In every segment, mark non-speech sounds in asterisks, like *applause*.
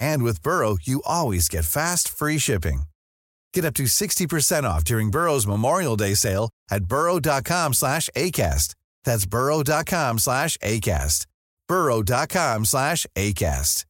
And with Burrow, you always get fast, free shipping. Get up to 60% off during Burrow's Memorial Day sale at burrow.com slash ACAST. That's burrow.com slash ACAST. burrow.com slash ACAST.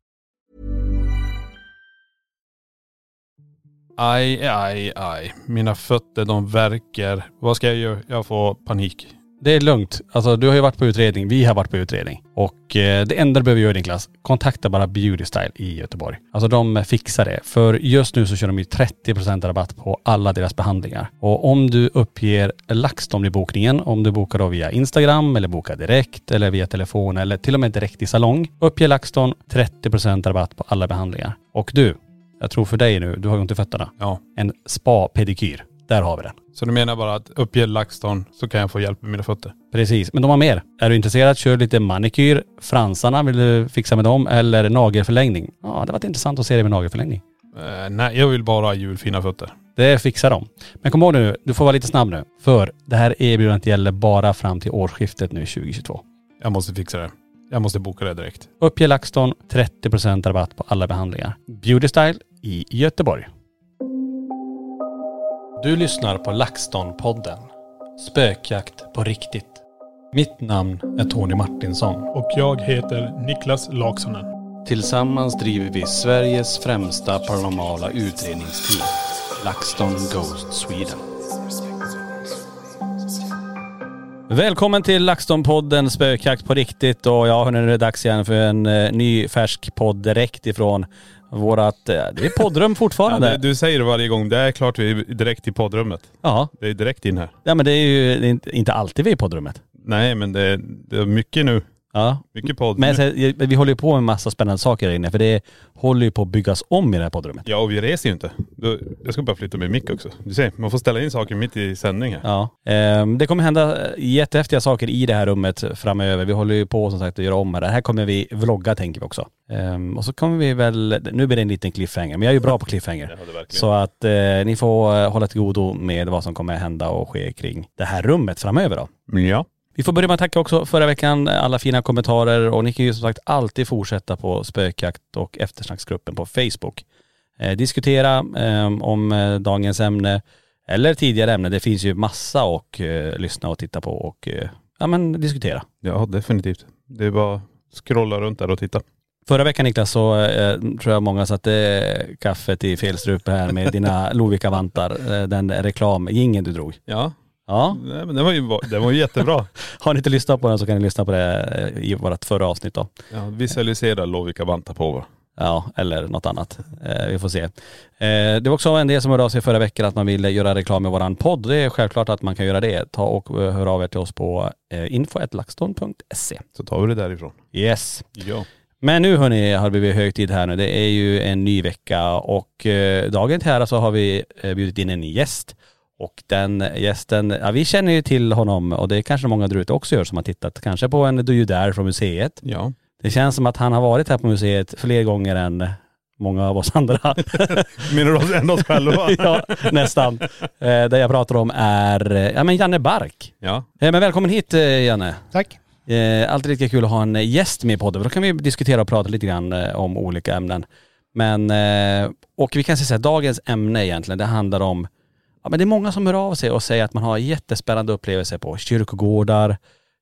Aj, aj, aj. Mina fötter de verkar. Vad ska jag göra? Jag får panik. Det är lugnt. Alltså du har ju varit på utredning. Vi har varit på utredning. Och eh, det enda du behöver göra Niklas, kontakta bara Beauty Style i Göteborg. Alltså de fixar det. För just nu så kör de ju 30% rabatt på alla deras behandlingar. Och om du uppger LaxTon i bokningen, om du bokar då via Instagram eller bokar direkt eller via telefon eller till och med direkt i salong. Uppge LaxTon 30% rabatt på alla behandlingar. Och du, jag tror för dig nu, du har ju ont i fötterna. Ja. En spa-pedikyr. Där har vi den. Så du menar bara att uppge LaxTon så kan jag få hjälp med mina fötter? Precis, men de har mer. Är du intresserad, kör lite manikyr. Fransarna, vill du fixa med dem? Eller nagelförlängning? Ja, det har varit intressant att se det med nagelförlängning. Eh, nej, jag vill bara ha julfina fötter. Det fixar de. Men kom ihåg nu, du får vara lite snabb nu. För det här erbjudandet gäller bara fram till årsskiftet nu 2022. Jag måste fixa det. Jag måste boka det direkt. Uppge LaxTon 30% rabatt på alla behandlingar. Beauty Style i Göteborg. Du lyssnar på LaxTon-podden. Spökjakt på riktigt. Mitt namn är Tony Martinsson. Och jag heter Niklas Laksonen. Tillsammans driver vi Sveriges främsta paranormala utredningsteam. LaxTon Ghost Sweden. Välkommen till LaxTon-podden Spökjakt på riktigt och ja hörni, nu är det dags igen för en eh, ny färsk podd direkt ifrån vårat, eh, det är poddrum *laughs* Ja, fortfarande. det, du säger det varje gång. Det är klart vi är direkt i poddrummet. Ja, Det är direkt in här. ja men det är ju det är inte, inte alltid vi är i poddrummet. Nej men det, det är mycket nu. Ja. Mycket podd. Men säger, vi håller ju på med massa spännande saker här inne för det håller ju på att byggas om i det här poddrummet. Ja och vi reser ju inte. Jag ska bara flytta med mick också. Du ser, man får ställa in saker mitt i sändning här. Ja. Ehm, det kommer hända jättehäftiga saker i det här rummet framöver. Vi håller ju på som sagt att göra om. Det här kommer vi vlogga tänker vi också. Ehm, och så kommer vi väl, nu blir det en liten cliffhanger, men jag är ju bra på cliffhanger. Ja. Så att eh, ni får eh, hålla till godo med vad som kommer hända och ske kring det här rummet framöver då. Ja. Vi får börja med att tacka också förra veckan, alla fina kommentarer och ni kan ju som sagt alltid fortsätta på spökjakt och eftersnacksgruppen på Facebook. Eh, diskutera eh, om eh, dagens ämne eller tidigare ämne. Det finns ju massa att eh, lyssna och titta på och eh, ja men diskutera. Ja definitivt. Det är bara scrolla runt där och titta. Förra veckan Niklas så eh, tror jag många satte kaffet i fel strupe här med dina *laughs* Lovikka-vantar, eh, den reklamjingeln du drog. Ja. Ja, Nej, men det var ju, det var ju jättebra. *laughs* har ni inte lyssnat på den så kan ni lyssna på det eh, i vårt förra avsnitt då. Ja, visualisera Lovika vantar på va? Ja, eller något annat. Eh, vi får se. Eh, det var också en del som hörde av sig förra veckan att man ville göra reklam med våran podd. Det är självklart att man kan göra det. Ta och eh, hör av er till oss på eh, info.laxton.se. Så tar vi det därifrån. Yes. Ja. Men nu hörni har det blivit högtid här nu. Det är ju en ny vecka och eh, dagen till ära så har vi eh, bjudit in en gäst. Och den gästen, ja vi känner ju till honom och det kanske många där ute också gör som har tittat kanske på en You Dare från museet. Ja. Det känns som att han har varit här på museet fler gånger än många av oss andra. *laughs* Menar du oss än oss själva? *laughs* ja, nästan. Eh, det jag pratar om är, ja men Janne Bark. Ja. Eh, men välkommen hit eh, Janne. Tack. Eh, alltid lika kul att ha en gäst med i podden, för då kan vi diskutera och prata lite grann eh, om olika ämnen. Men, eh, och vi kan säga så här, dagens ämne egentligen, det handlar om, ja men det är många som hör av sig och säger att man har jättespännande upplevelser på kyrkogårdar,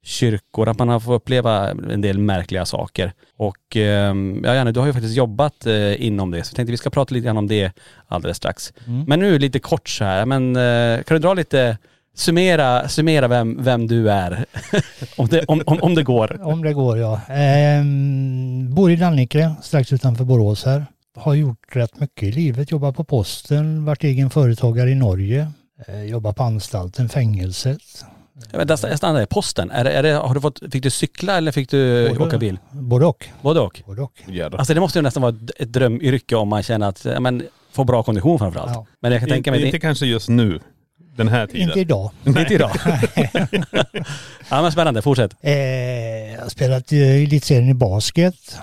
kyrkor, att man har fått uppleva en del märkliga saker. Och eh, ja Janne, du har ju faktiskt jobbat eh, inom det, så jag tänkte vi ska prata lite grann om det alldeles strax. Men nu lite kort så här, men eh, kan du dra lite, summera, summera vem, vem du är? *laughs* om, det, om, om, om det går. Om det går ja. Ehm, bor i Dannike, strax utanför Borås här. Har gjort rätt mycket i livet. Jobbat på posten, varit egen företagare i Norge. Eh, jobbat på anstalten, fängelset. Ja, men jag stannar där, posten, är, det- är det, har du fått, fick du cykla eller fick du Både- åka bil? Både och. Både och? Både och. Alltså det måste ju nästan vara ett- drömyrke om man känner att, ja, men, få bra kondition framförallt. Ja. Men jag kan tänka mig, inte, inte kanske just nu, den här tiden. Inte idag. *laughs* det, inte idag. *laughs* ja men spännande, fortsätt. Eh, jag har spelat i elitserien i basket.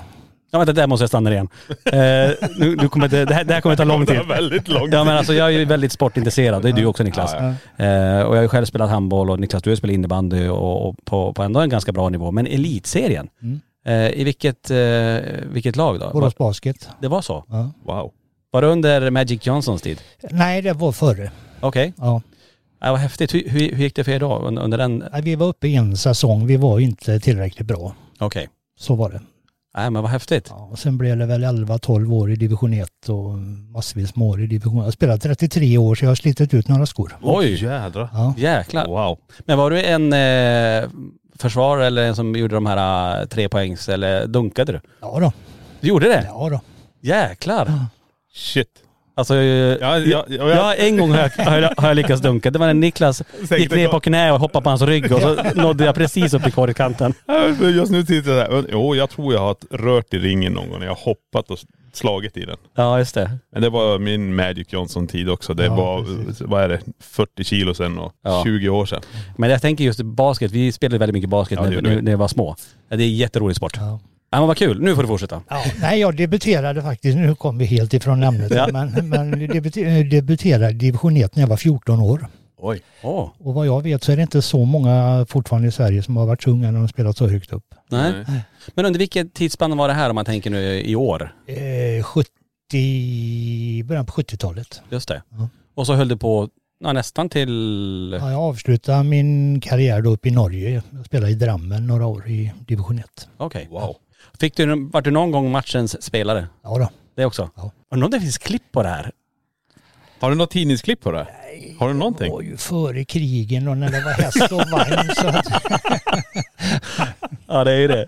Ja vänta, där måste jag stanna igen. *laughs* Eh, nu, nu kommer det, det, här, det här kommer ta lång Det tid. väldigt långt. Ja men alltså jag är ju väldigt sportintresserad, det är du också Niklas. Ja, Eh, och jag har ju själv spelat handboll och Niklas du har spelat innebandy och, och på, på ändå en ganska bra nivå. Men elitserien, Mm. eh, i vilket, eh, vilket lag då? Borås basket. Det var så? Ja. Wow. Var det under Magic Johnsons tid? Nej, det var före. Okej, Ja. ja, vad häftigt. Hur, hur, hur gick det för er då under, den? Nej, Vi var uppe i en säsong. Vi var inte tillräckligt bra. Okej. Så var det. Nej men vad häftigt. Ja, och sen blev det väl 11-12 år i division 1 och massvis med år i division Jag har spelat 33 år så jag har slitit ut några skor. Oj, Jädrar. Ja. jäklar. Wow. Men var du en eh, försvarare eller en som gjorde de här eh, tre poängs eller dunkade du? Ja då. Du gjorde det? Ja då. Jäklar. Shit. Alltså, eh, Ja, ja, ja, ja, en gång har jag, har jag, har jag lyckats dunka. Det var när Niklas gick ner på knä och hoppade på hans rygg och så nådde jag precis upp i korgkanten. Ja, Just nu tittar jag så här. Jo, jag tror jag har rört i ringen någon gång. Jag har hoppat och slagit i den. Ja just det. Men det var min Magic Johnson-tid också. Det Ja, var, precis. vad är det, 40 kilo sedan och Ja. 20 år sedan. Men jag tänker just basket, vi spelade väldigt mycket basket när, vi. när, när jag var små. Det är en jätterolig sport. Ja. Men vad kul, nu får du fortsätta. Ja, nej, jag debuterade faktiskt, nu kom vi helt ifrån ämnet, Ja. men, men debuter- debuterade i division 1 när jag var 14 år. Oj. Åh, Och vad jag vet så är det inte så många fortfarande i Sverige som har varit så unga när de spelat så högt upp. nej. Men under vilket tidsspann var det här om man tänker nu i år? Eh, 70, början på 70-talet. Just det. Ja. Och så höll du på ja, nästan till... Ja, jag avslutade min karriär då uppe i Norge. Jag spelade i Drammen några år i division 1. Okej. Wow. Fick du, var du någon gång matchens spelare? Ja då. Det också? Ja. Undrar om det finns klipp på det här? Har du något tidningsklipp på det? Har du Det någonting? var ju före krigen och när det var häst och vagn. Så att, *laughs* Ja det är ju det.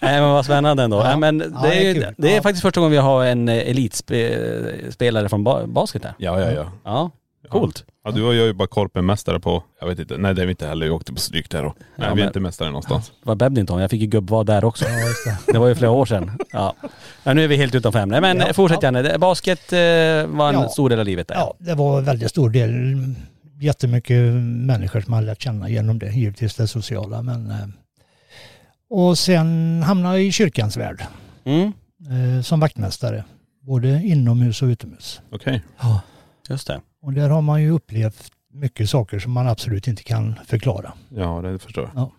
Nej men vad spännande ändå. Ja. Nej, men det, Ja, är, det är ju- det är Ja. faktiskt första gången vi har en eh, elitspelare från ba basket här. Ja, ja, ja. Ja, coolt. Ja, du och jag är ju bara korpenmästare på, jag vet inte, nej det är vi inte heller, vi åkte på stryk där då. Nej Ja, vi är men- inte mästare någonstans. Det var badminton, jag fick ju gubbvad där också. ja, just det. Det var ju flera år sedan. Ja. ja nu är vi helt utanför ämne. Men Ja. fortsätt Janne. Det- Basket eh, var en Ja. stor del av livet där. Ja, det var en väldigt stor del. Jättemycket människor som man lärt känna genom det. Givetvis det sociala men... eh, Och sen hamnade jag i kyrkans värld Mm, eh, som vaktmästare. Både inomhus och utomhus. Okej. just det. Och där har man ju upplevt mycket saker som man absolut inte kan förklara. Ja det förstår jag.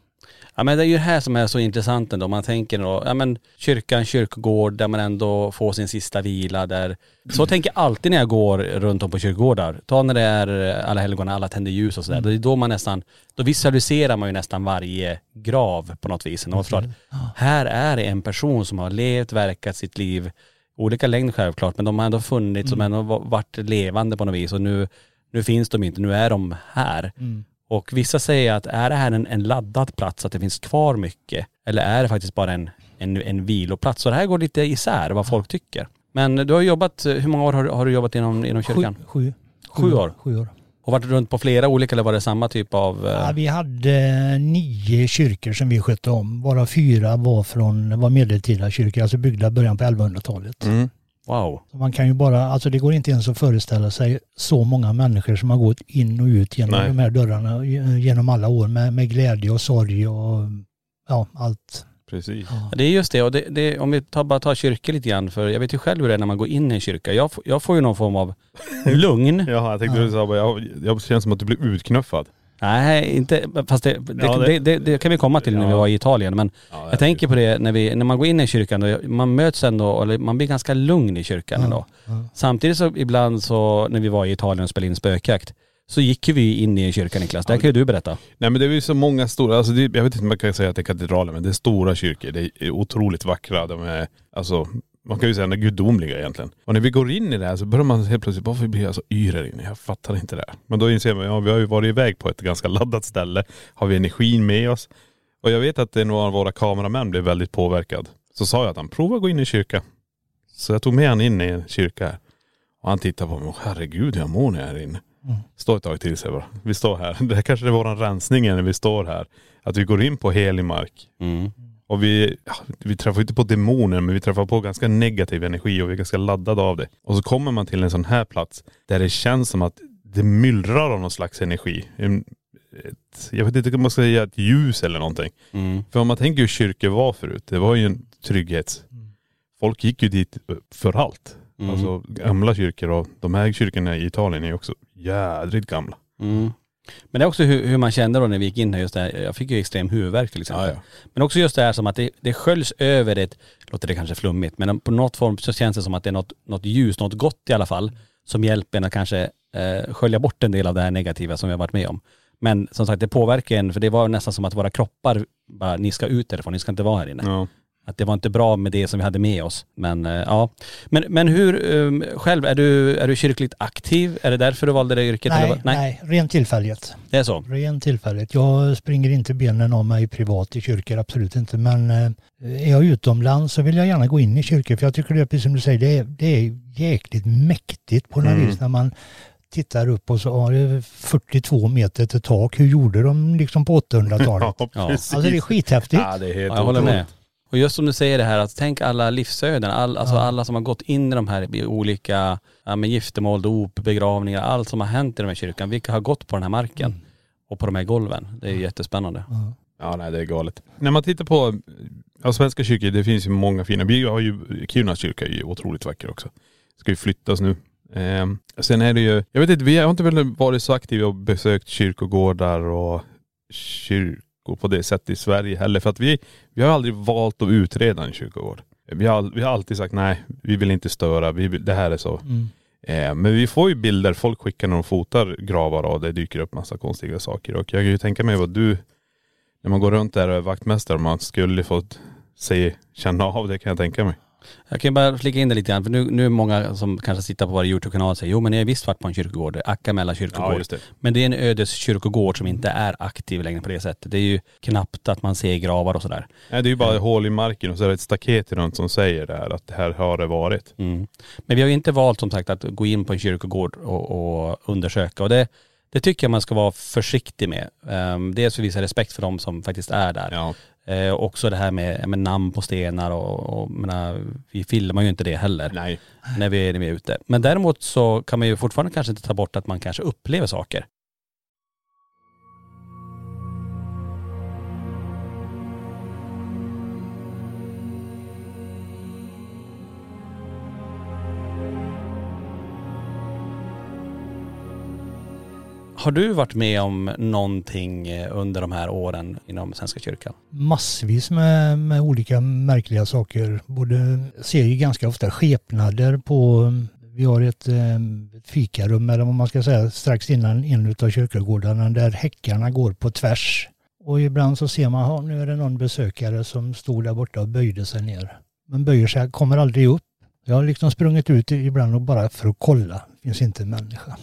Ja men det är ju det här som är så intressant ändå. Man tänker då, ja men kyrkan, kyrkogård där man ändå får sin sista vila där. Så tänker jag alltid när jag går runt om på kyrkogårdar. Ta när det är eh, alla helgon, alla tänder ljus och sådär. Det är då man nästan, då visualiserar man ju nästan varje grav på något vis. Att här är det en person som har levt, verkat sitt liv, olika längd självklart, men de har ändå funnits, ändå va- varit levande på något vis och nu, nu finns de inte, nu är de här. Och vissa säger att är det här en, en laddad plats, att det finns kvar mycket? Eller är det faktiskt bara en, en, en viloplats? Så det här går lite isär vad folk tycker. Men du har jobbat, hur många år har, du- har du jobbat inom, inom kyrkan? Sju, sju, Sju år? Sju år. Och varit runt på flera olika eller var det samma typ av... eh, Ja, vi hade nio kyrkor som vi skötte om. Varav fyra var från var medeltida kyrkor, alltså byggda i början på 1100-talet. Mm. Wow. Så Man kan ju bara, alltså det går inte ens att föreställa sig så många människor som har gått in och ut genom Nej. de här dörrarna eh, genom alla år med, med glädje och sorg och ja, allt. Precis. Ja, Det är just det och det, det, om vi tar, bara tar kyrkor lite grann för jag vet ju själv hur det är när man går in i en kyrka. Jag, får- jag får ju någon form av *laughs* lugn. Jaha jag tänkte du sa bara, jag, jag känns som att du blir utknuffad. Nej, inte, fast det, det, Ja, det, det- det, det kan vi komma till när vi Ja. var i Italien. Men Ja, jag tänker på det när, vi, när man går in i kyrkan, och man möts ändå, eller man blir ganska lugn i kyrkan ändå. Samtidigt så ibland så, när vi var i Italien och spelade in spökjakt, så gick ju vi in i kyrkan Niklas. Det här kan ju du berätta. Nej men det är ju så många stora, alltså det, jag vet inte om man kan säga att det är katedraler men det är stora kyrkor. Det är otroligt vackra. De är, alltså man kan ju säga de är gudomliga egentligen. Och när vi går in i det här så börjar man helt plötsligt, varför blir jag så yr här inne? Jag fattar inte det här. Men då inser man, ja vi har ju varit iväg på ett ganska laddat ställe. Har vi energin med oss? Och jag vet att en av våra kameramän blev väldigt påverkad. Så sa jag att han prova att gå in i kyrka. Så jag tog med han in i en kyrka här. Och han tittade på mig, herregud jag mår när jag är här inne. Stå ett tag till sig bara. Vi står här. *laughs* Det här kanske är våran rensning när vi står här. Att vi går in på helig mark. Mm. Och vi, ja, vi träffar inte på demoner men vi träffar på ganska negativ energi och vi är ganska laddade av det. Och så kommer man till en sån här plats där det känns som att det myllrar av någon slags energi. En, ett, jag vet inte om man ska säga ett ljus eller någonting. Mm. För om man tänker hur kyrkor var förut, det var ju en trygghets... Folk gick ju dit för allt. Mm. Alltså gamla kyrkor och de här kyrkorna i Italien är också jädrigt gamla. Mm. Men det är också hur, hur man kände då när vi gick in här just det här. Jag fick ju extrem huvudvärk till exempel. Ja, ja. Men också just det här som att det, det sköljs över ett, låter det kanske flummigt, men på något form så känns det som att det är något, något ljus, något gott i alla fall, som hjälper en att kanske eh, skölja bort en del av det här negativa som vi har varit med om. Men som sagt det påverkar en, för det var nästan som att våra kroppar bara, ni ska ut därifrån, ni ska inte vara här inne. Ja. Att det var inte bra med det som vi hade med oss. Men eh, ja. Men, men hur, um, själv, är du, är du kyrkligt aktiv? Är det därför du valde det yrket? eller Nej, vad? nej, rent tillfälligt. Det är så? Rent tillfälligt. Jag springer inte benen av mig privat i kyrkor, absolut inte. Men eh, är jag utomlands så vill jag gärna gå in i kyrkor. För jag tycker det är precis som du säger, det är, det är jäkligt mäktigt på något Mm. vis när man tittar upp och så har det 42 meter till tak. Hur gjorde de liksom på 800-talet? *laughs* Ja, precis. Alltså det är skithäftigt. Ja, det är helt Ja, jag håller otroligt. med. Och just som du säger det här att tänk alla livsöden, all, alltså Ja. alla som har gått in i de här olika ja, med giftermål, dop, begravningar, allt som har hänt i de här kyrkan. Vilka har gått på den här marken och på de här golven. Det är ju jättespännande. Ja. Ja nej det är galet. När man tittar på ja, svenska kyrkor, det finns ju många fina. Vi har ju, Kiruna kyrka är ju otroligt vacker också. Ska ju flyttas nu. Ehm, sen är det ju, jag vet inte, vi har inte väl varit så aktiva och besökt kyrkogårdar och kyrkor på det sättet i Sverige heller. För att vi, vi har aldrig valt att utreda en kyrkogård. Vi har, vi har alltid sagt nej, vi vill inte störa, vi vill, det här är så. Mm. Eh, men vi får ju bilder, folk skickar när de fotar gravar och det dyker upp massa konstiga saker. Och jag kan ju tänka mig vad du, när man går runt där och är vaktmästare, man skulle fått se, känna av det kan jag tänka mig. Jag kan bara flika in det lite grann, för nu, nu är många som kanske tittar på vår YouTube-kanal och säger jo men jag har visst varit på en kyrkogård, Akamälla kyrkogård. det. Men det är en ödeskyrkogård som inte är aktiv längre på det sättet. Det är ju knappt att man ser gravar och sådär. Nej, det är ju bara hål i marken och så är det ett staket runt som säger det här, att det här har det varit. Mm. Men vi har ju inte valt som sagt att gå in på en kyrkogård och, och undersöka. Och det, det tycker jag man ska vara försiktig med. Um, dels för att visa respekt för de som faktiskt är där. Ja. Eh, också det här med, med namn på stenar och, och menar, vi filmar ju inte det heller Nej. när vi, när vi är ute. Men däremot så kan man ju fortfarande kanske inte ta bort att man kanske upplever saker. Har du varit med om någonting eh, under de här åren inom Svenska kyrkan? massvis med, med olika märkliga saker. Både ser ju ganska ofta skepnader på, vi har ett, eh, ett fikarum eller vad man ska säga strax innan en av kyrkogårdarna där häckarna går på tvärs. Och ibland så ser man, ja, nu är det någon besökare som stod där borta och böjde sig ner. Men böjer sig, kommer aldrig upp. Jag har liksom sprungit ut ibland och bara för att kolla, finns inte en människa.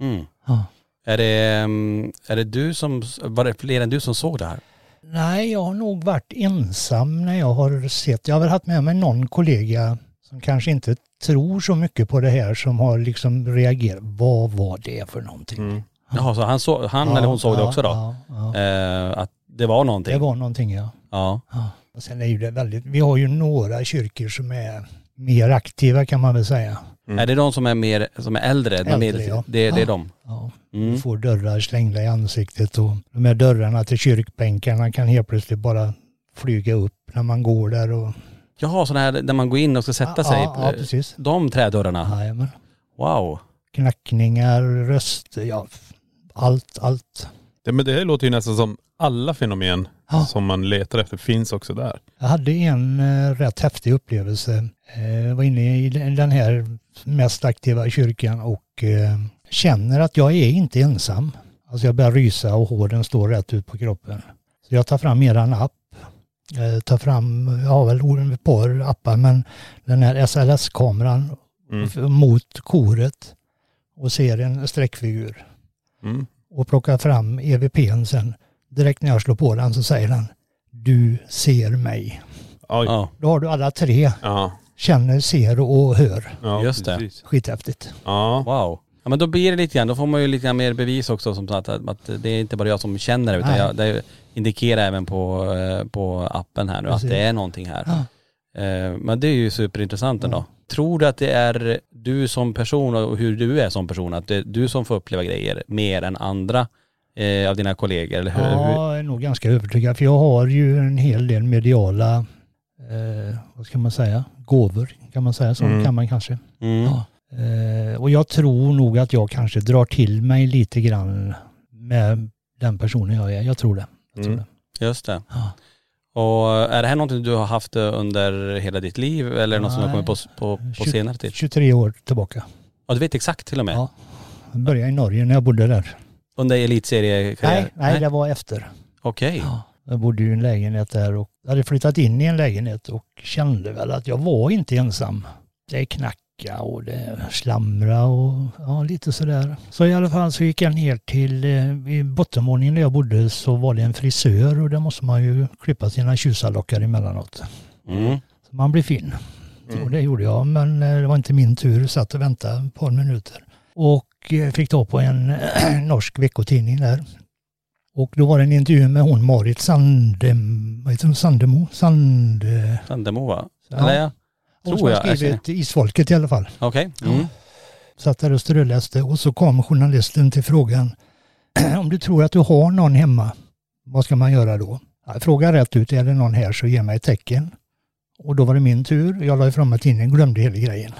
Mm. Ja. Är det, mm, är det du som, var det fler än du som såg det här? Nej, jag har nog varit ensam när jag har sett. Jag har väl haft med mig någon kollega som kanske inte tror så mycket på det här som har liksom reagerat. Vad var det för någonting? Mm. Jaha, så han, så, han Ja, eller hon såg det ja, också då? Ja, ja. Eh, att det var någonting? Det var någonting ja. Ja. ja. Och sen är ju det väldigt, vi har ju några kyrkor som är mer aktiva kan man väl säga. Mm. Är det de som är mer, som är äldre? de Äldre, medel- ja. det, det är Ja. de? Ja. Mm. Får dörrar slängda i ansiktet och de här dörrarna till kyrkbänkarna kan helt plötsligt bara flyga upp när man går där och... Jaha, sådana här där man går in och ska sätta ja, sig? Ja, ja precis. De trädörrarna? Jajamän. Wow. knackningar, röster, ja allt, allt. Det, men det här låter ju nästan som alla fenomen Ja. som man letar efter finns också där. Jag hade en eh, rätt häftig upplevelse. Eh, Jag var inne i den här mest aktiva kyrkan och eh, känner att jag är inte ensam. Alltså jag börjar rysa och håren står rätt ut på kroppen. Så jag tar fram eran app. Eh, tar fram, jag har väl ett par appar, men den här SLS-kameran Mm. mot koret och ser en streckfigur. Mm. Och plockar fram EVPn sen. Direkt när jag slår på den så säger den Du ser mig. Oj. Då har du alla tre. Ja. Känner, ser och hör. ja Just det. precis. Skithäftigt. Ja. wow. Ja men då blir det lite grann, då får man ju lite grann mer bevis också som att, att det är inte bara jag som känner det utan Nej. jag, det indikerar även på, eh, på appen här nu Precis. att det är någonting här. Ja. Eh, Men det är ju superintressant ändå. Tror du att det är du som person och hur du är som person, att det är du som får uppleva grejer mer än andra eh, av dina kollegor? Eller hur? hur? Ja, jag är nog ganska övertygad. För jag har ju en hel del mediala, eh, vad ska man säga, gåvor. Kan man säga så? Mm. Kan man kanske. Mm. Ja. Eh, och jag tror nog att jag kanske drar till mig lite grann med den personen jag är. Jag tror det. Jag tror Mm. det. Just det. Ja. Och är det här någonting du har haft eh, under hela ditt liv eller det något som har Nej. kommit på, på, på Tjugo- senare tid? 23 år tillbaka. Ja du vet exakt till och med? Ja. Jag började i Norge när jag bodde där. Under elitseriekarriär? Nej, nej, det var efter. Okej. Jag bodde i en lägenhet där och hade flyttat in i en lägenhet och kände väl att jag var inte ensam. Det knacka och det slamra och ja, lite sådär. Så i alla fall så gick jag ner till, eh, i bottenvåningen där jag bodde så var det en frisör och där måste man ju klippa sina tjusarlockar emellanåt. Mm. Så man blir fin. Och det gjorde jag, men eh, det var inte min tur. Jag satt och väntade ett par minuter. Och eh, fick tag på en *clears throat* norsk veckotidning där. Och då var det en intervju med hon Marit Sandem, vad heter hon, Sandemo? Sand... Sandemo va? Ja. Eller ja? Hon som Tror jag. jag skrivit Isfolket i alla fall. Okej. Mm. Satt där och ströläste och så kom journalisten till frågan *clears throat* om du tror att du har någon hemma, vad ska man göra då? Jag frågar rätt ut, är det någon här så ge mig ett tecken. Och då var det min tur. Jag la ifrån mig tidningen, glömde hela grejen.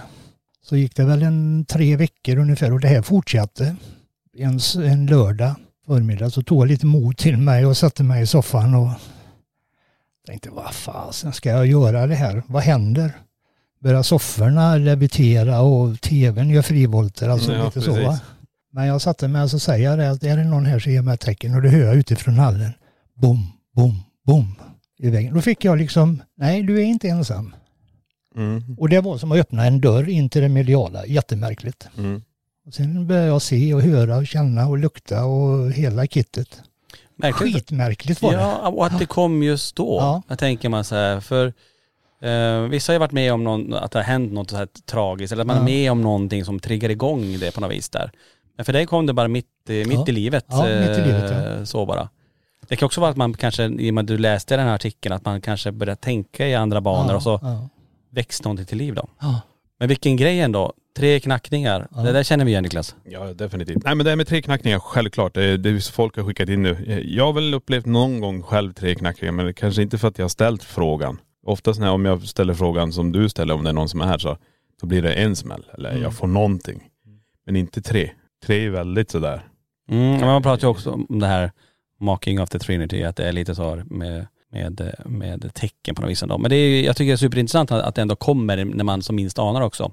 Så gick det väl en tre veckor ungefär och det här fortsatte. En, en lördag förmiddag så tog jag lite mod till mig och satte mig i soffan och tänkte vad fasen ska jag göra det här? Vad händer? Börjar sofforna levitera och tvn gör frivolter, alltså Ja, lite så precis. va? Men jag satte mig och så säger jag det att är det någon här så ger mig ett tecken och det hör jag utifrån hallen. Bom, bom, bom i väggen. Då fick jag liksom, nej du är inte ensam. Mm. Och det var som att öppna en dörr in till det mediala, jättemärkligt. Mm. Och sen började jag se och höra och känna och lukta och hela kittet. Märkligt. Skitmärkligt var det. Ja, och att det kom just då. Ja. Jag tänker man så här, för eh, vissa har ju varit med om någon, att det har hänt något så här tragiskt eller att man Ja. är med om någonting som triggar igång det på något vis där. Men för dig kom det bara mitt, i- mitt Ja. i livet. Ja, mitt i livet, ja. eh, Så bara. Det kan också vara att man kanske, i och med att du läste den här artikeln, att man kanske börjar tänka i andra banor och så väcks någonting till liv då. ja. Men vilken grej ändå. Tre knackningar. Ja. Det där känner vi igen Niklas. Ja definitivt. Nej men det här med tre knackningar, självklart. Det är det folk har skickat in nu. Jag har väl upplevt någon gång själv tre knackningar men det kanske inte för att jag har ställt frågan. Oftast när om jag ställer frågan som du ställer om det är någon som är här så då blir det en smäll. Eller Mm. jag får någonting. Men inte tre. Tre är väldigt sådär. Mm, men man pratar ju också om det här Mocking of the Trinity, att det är lite så med, med, med tecken på något vis ändå. Men det är, jag tycker det är superintressant att det ändå kommer när man som minst anar också.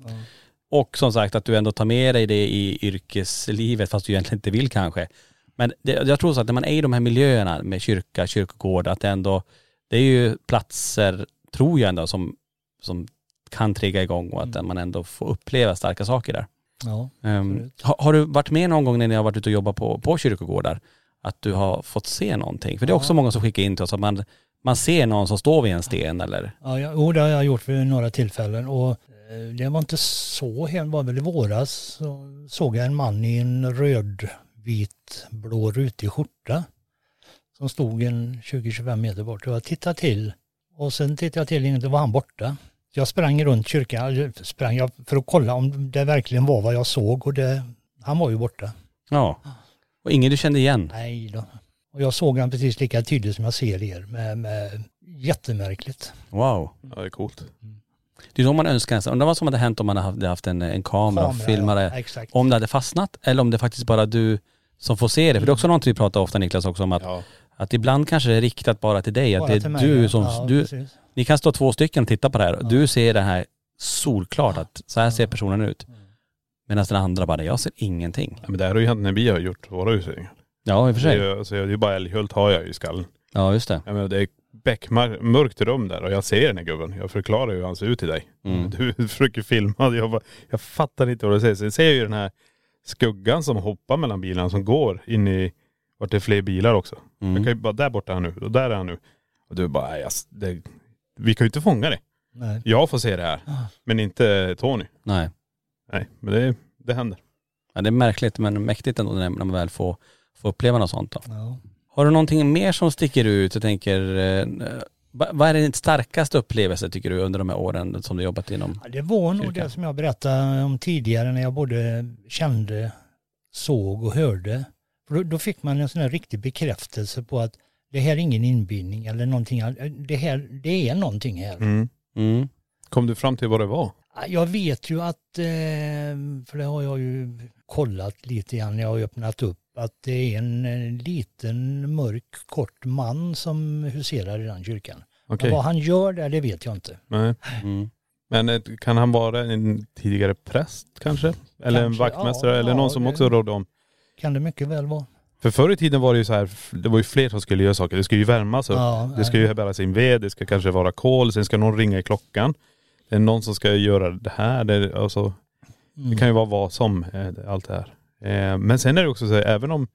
Och som sagt att du ändå tar med dig det i yrkeslivet fast du egentligen inte vill kanske. Men det, jag tror så att när man är i de här miljöerna med kyrka, kyrkogård, att det ändå, det är ju platser, tror jag ändå, som, som kan trigga igång och att man ändå får uppleva starka saker där. ja. Um, Absolut. har, har du varit med någon gång när ni har varit ute och jobbat på, på kyrkogårdar? Att du har fått se någonting? För det är också många som skickar in till oss att man, man ser någon som står vid en sten eller? Ja, ja, jo, det har jag gjort vid några tillfällen och eh, det var inte så helt, var väl i våras så såg jag en man i en röd, vit, blå rutig skjorta som stod en 20-25 meter bort och jag tittade till och sen tittade jag till igen, då var han borta. Jag sprang runt kyrkan, sprang jag för att kolla om det verkligen var vad jag såg och det, han var ju borta. Ja. Och ingen du kände igen? Nej då. Och jag såg han precis lika tydligt som jag ser er med, med jättemärkligt. Wow. Ja det är coolt. Det är då man önskar nästan, undrar vad som hade hänt om man hade haft en, en kamera, och Kamera, filmade. ja. Om det hade fastnat eller om det faktiskt bara du som får se det. För det är också någonting vi pratar ofta Niklas också om att, Ja. att ibland kanske det är riktat bara till dig. Att Bara det till är mig, du ja. som, Ja, du, precis. ni kan stå två stycken och titta på det här. Du ser det här solklart att så här ser personen ut. Medan den andra bara, jag ser ingenting. Ja, Men det här har ju hänt när vi har gjort våra utredningar. Ja i och för Det är, sig. ju- alltså, det är bara Älghult har jag i skallen. Ja just det. Jag menar, det är beckmörkt rum där och jag ser den här gubben. Jag förklarar ju hur han ser ut till dig. Mm. *laughs* Du försöker filma. Jag, bara, jag fattar inte vad du säger. Sen ser jag ju den här skuggan som hoppar mellan bilarna som går in i vart det är fler bilar också. Mm. Jag kan ju bara, där borta är han nu och där är han nu. Och du bara, nej, alltså, det, vi kan ju inte fånga det. Nej. Jag får se det här. Men inte Tony. Nej. Nej, men det, det händer. Ja, det är märkligt men mäktigt ändå när man väl får, får uppleva något sånt då. Ja. Har du någonting mer som sticker ut? Jag tänker, eh, vad är din starkaste upplevelse tycker du under de här åren som du jobbat inom? Ja, Det var nog Kyrkan. det som jag berättade om tidigare när jag både kände, såg och hörde. För då, då fick man en sån här riktig bekräftelse på att det här är ingen inbindning eller någonting. Det här, det är någonting här. Mm. Mm. Kom du fram till vad det var? Ja, Jag vet ju att, eh, för det har jag ju kollat lite grann när jag har öppnat upp, att det är en eh, liten mörk kort man som huserar i den kyrkan. Men vad han gör där, det vet jag inte. Nej. Mm. Men eh, kan han vara en tidigare präst kanske? Eller en Kanske, vaktmästare ja, eller ja, någon som det- också rådde om? Kan det mycket väl vara. För förr i tiden var det ju så här, det var ju fler som skulle göra saker. Det skulle ju värmas upp. Ja, det ska ju bäras in ved, det ska kanske vara kol, sen ska någon ringa i klockan. Det är någon som ska göra det här. Det, alltså, Mm. det kan ju vara vad som, eh, allt det här. Eh, Men sen är det också så här, även om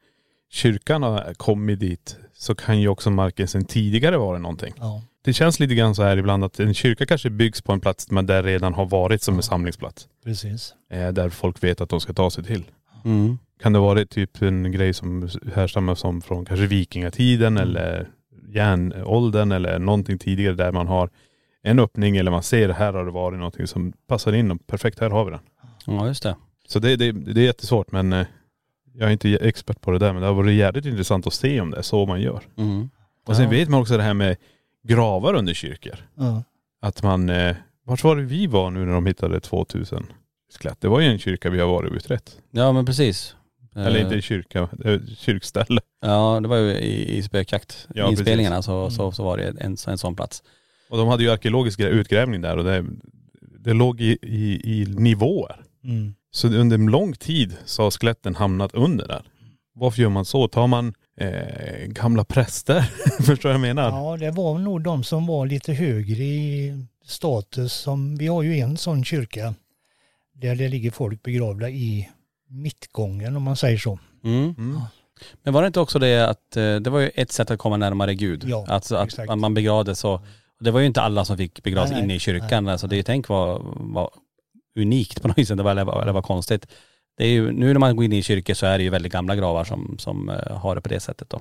kyrkan har kommit dit så kan ju också marken sen tidigare vara någonting. Ja, Det känns lite grann så här ibland att en kyrka kanske byggs på en plats men där redan har varit som en samlingsplats. precis. Eh, Där folk vet att de ska ta sig till. Mm. Kan det vara typ en grej som härstammar som från kanske vikingatiden eller järnåldern eller någonting tidigare där man har en öppning eller man ser här har det varit någonting som passar in och perfekt här har vi den. Ja just det. Så det, det, det är jättesvårt men eh, jag är inte expert på det där men det har varit jävligt intressant att se om det är så man gör. Mm. Och sen Ja. vet man också det här med gravar under kyrkor. Ja. Att man, eh, vart var det vi var nu när de hittade 2000 skelett? Det var ju en kyrka vi har varit och utrett. Ja men precis. Eller Eh, inte en kyrka, kyrkställe. Ja det var ju i, i spökjakt Ja, inspelningarna så, så, så var det en, en sån plats. Och de hade ju arkeologisk grä- utgrävning där och det, det låg i, i, i nivåer. Mm. Så under en lång tid så har skeletten hamnat under där. Varför gör man så? Tar man eh, gamla präster? *laughs* Förstår du vad jag menar? ja, det var nog de som var lite högre i status. Som, vi har ju en sån kyrka där det ligger folk begravda i mittgången om man säger så. Mm. Mm. Men var det inte också det att eh, det var ju ett sätt att komma närmare Gud? Ja, alltså att exakt. att man begravdes så. Det var ju inte alla som fick begravas Nej, inne i kyrkan. Nej, alltså det nej. tänk var, var unikt på något vis. Det var, eller, var konstigt. Det är ju, nu när man går in i kyrkor så är det ju väldigt gamla gravar som, som eh, har det på det sättet då.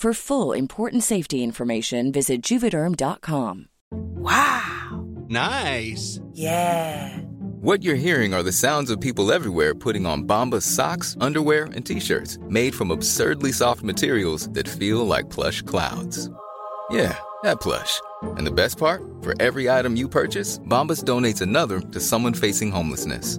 For full important safety information, visit juvederm.com. Wow! Nice. Yeah. What you're hearing are the sounds of people everywhere putting on Bombas socks, underwear, and t-shirts made from absurdly soft materials that feel like plush clouds. Yeah, that plush. And the best part? For every item you purchase, Bombas donates another to someone facing homelessness.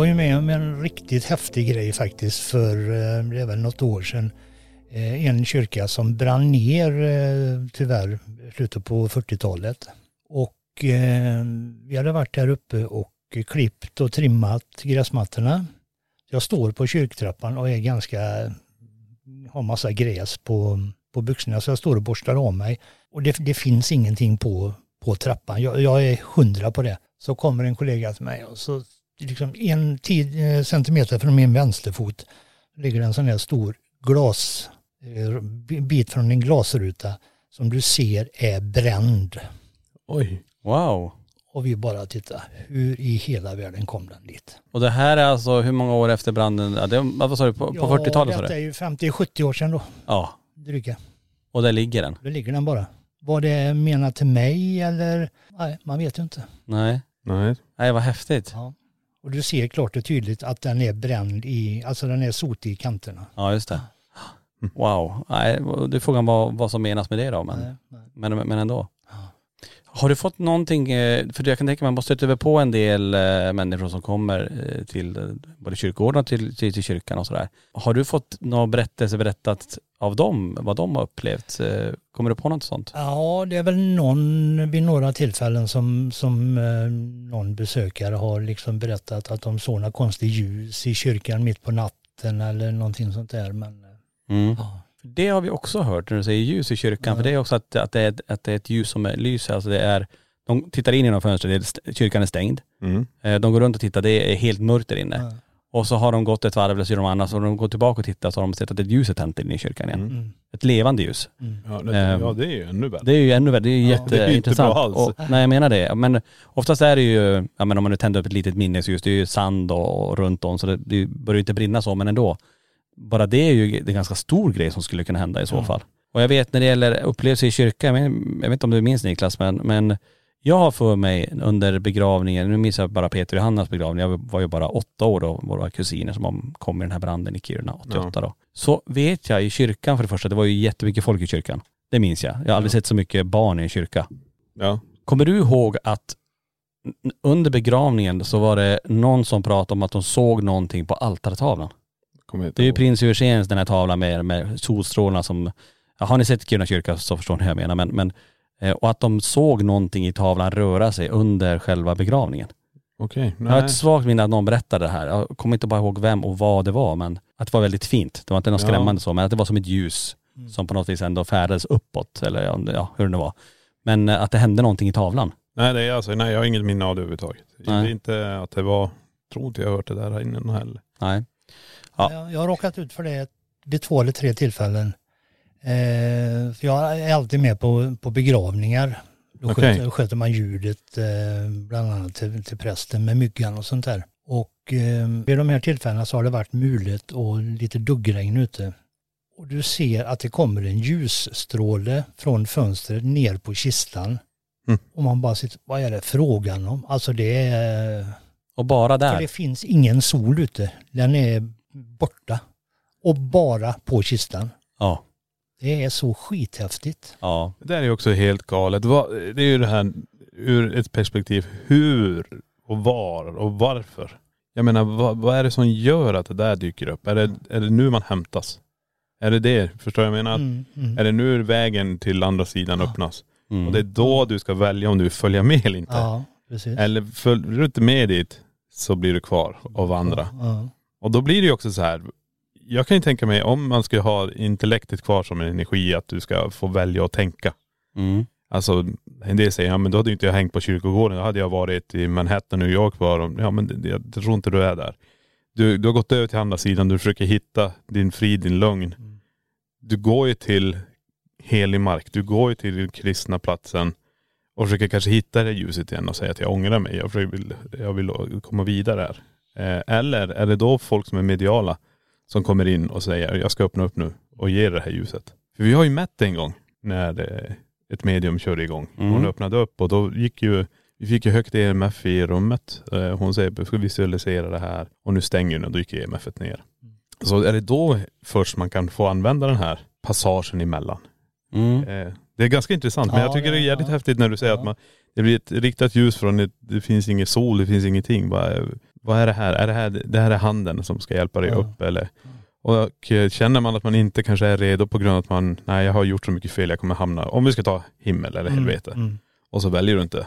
Var ju med om en riktigt häftig grej faktiskt för eh, det är väl något år sedan. Eh, en kyrka som brann ner eh, tyvärr i slutet på 40-talet. Och vi hade varit där uppe och klippt och trimmat gräsmattorna. Jag står på kyrktrappan och är ganska, har massa gräs på, på byxorna så jag står och borstar av mig. Och det, det finns ingenting på, på trappan. Jag, jag är hundra på det. Så kommer en kollega till mig och så liksom en tid, eh, centimeter från min vänsterfot ligger en sån här stor glas, eh, bit från en glasruta som du ser är bränd. Oj. Wow. Och vi bara tittar, hur i hela världen kom den dit? Och det här är alltså hur många år efter branden? Ja, det, vad sa du? På, på 40-talet sa detta är du? ju 50-70 år sedan då, Ja. dryga. Och där ligger den? Då ligger den bara. Var det menat till mig eller? Nej, man vet ju inte. Nej. Nej. Nej vad häftigt. Ja. Och du ser klart och tydligt att den är bränd i, alltså den är sotig i kanterna. Ja just det. Wow. Nej, det är frågan vad, vad som menas med det då. Men, Nej, nej. men, men ändå. Har du fått någonting, eh, för jag kan tänka mig man måste över på en del eh, människor som kommer eh, till både kyrkogården och till, till, till kyrkan och sådär. Har du fått någon berättelse berättat av dem, vad de har upplevt? Kommer du på något sånt? Ja, det är väl någon vid några tillfällen som, som någon besökare har liksom berättat att de såg några konstiga ljus i kyrkan mitt på natten eller någonting sånt där. Men Mm. ja, Det har vi också hört när du säger ljus i kyrkan, för det är också att, att, det är, ett- att det är ett ljus som är- lyser, alltså det är, de tittar in genom fönstret, det är kyrkan är stängd. Mm. Eh, De går runt och tittar, det är helt mörkt där inne. Ja. Och så har de gått ett varv eller så gör de annat, så när de går tillbaka och tittar så har de sett att ett ljus är tänt inne i kyrkan igen. Mm. mm, Ett levande ljus. mm. Ja, det, Ehm, ja det är ju ännu värre. Det är ju ännu värre, det är ju Ja, det jätteintressant. alls. Och, nej jag menar det. Men oftast är det ju, ja men om man nu tänder upp ett litet minnesljus, det är ju sand och, och runt om så det, det börjar ju inte brinna så men ändå. Bara det är ju en ganska stor grej som skulle kunna hända i så Ja. fall. Och jag vet när det gäller upplevelser i kyrkan, jag, vet inte om du minns Niklas men, men jag har för mig under begravningen, nu minns jag bara Peter och Johannas begravning, jag var ju bara åtta år då, våra kusiner som kom i den här branden i Kiruna, 88 då. Så vet jag i kyrkan för det första, det var ju jättemycket folk i kyrkan. Det minns jag. Jag har aldrig sett så mycket barn i en kyrka. Ja. Kommer du ihåg att under begravningen så var det någon som pratade om att de såg någonting på altartavlan? Det är ju prins Eugens den här tavlan med, med solstrålarna som, ja, har ni sett Kiruna kyrka så förstår ni hur jag menar men, men eh, och att de såg någonting i tavlan röra sig under själva begravningen. Okej. Jag har ett svagt minne att någon berättade det här. Jag kommer inte bara ihåg vem och vad det var men att det var väldigt fint. Det var inte något Ja. skrämmande så men att det var som ett ljus som på något vis ändå färdades uppåt eller ja, hur det nu var. Men eh, att det hände någonting i tavlan. Nej det är alltså, nej jag har inget minne av det överhuvudtaget. Det Nej. är inte att det var, tror inte jag har hört det där här inne heller. Nej. Ja. Jag, jag har råkat ut för det vid två eller tre tillfällen. Eh, för jag är alltid med på, på begravningar. Då Okej. sköter, sköter man ljudet eh, bland annat till, till prästen med myggan och sånt där. Och eh, vid de här tillfällena så har det varit mulet och lite duggregn ute. Och du ser att det kommer en ljusstråle från fönstret ner på kistan. Mm. Och man bara sitter, vad är det frågan om? Alltså det är Och bara för där. det finns ingen sol ute. Den är borta. Och bara på kistan. Ja. Det är så skithäftigt. Ja. Det är ju också helt galet. Det är ju det här ur ett perspektiv hur och var och varför. Jag menar vad, vad är det som gör att det där dyker upp? Är det, är det nu man hämtas? Är det det? Förstår jag menar? Mm, mm. Är det nu vägen till andra sidan öppnas? Mm. Och det är då du ska välja om du vill följa med eller inte. Ja, precis. Eller följer du inte med dit så blir du kvar och vandra. Ja, Och då blir det ju också så här. Jag kan ju tänka mig om man ska ha intellektet kvar som en energi att du ska få välja att tänka. Mm. Alltså en del säger, ja men då hade ju inte jag hängt på kyrkogården. Då hade jag varit i Manhattan, New York var de. Ja men det- jag tror inte du är där. Du, du har gått över till andra sidan, du försöker hitta din frid, din lugn. Du går ju till helig mark, du går ju till den kristna platsen och försöker kanske hitta det ljuset igen och säga att jag ångrar mig, jag vill, jag vill komma vidare här. Eh, eller är det då folk som är mediala som kommer in och säger jag ska öppna upp nu och ge det här ljuset. För vi har ju mätt en gång när eh, ett medium körde igång. Mm. Hon öppnade upp och då gick ju, vi fick ju högt EMF i rummet. Eh, Hon säger vi ska visualisera det här och nu stänger den och då gick EMF ner. Så är det då först man kan få använda den här passagen emellan. Mm. Det är ganska intressant men Ja, jag tycker det är det- jävligt häftigt när du säger att man, det blir ett riktat ljus från ett, det finns ingen sol, det finns ingenting. Vad, vad är det här? Är det här, det här är handen som ska hjälpa dig Ja. upp eller? Och eh, känner man att man inte kanske är redo på grund av att man, nej jag har gjort så mycket fel, jag kommer hamna, om vi ska ta himmel eller helvete. Mm. Och så väljer du inte.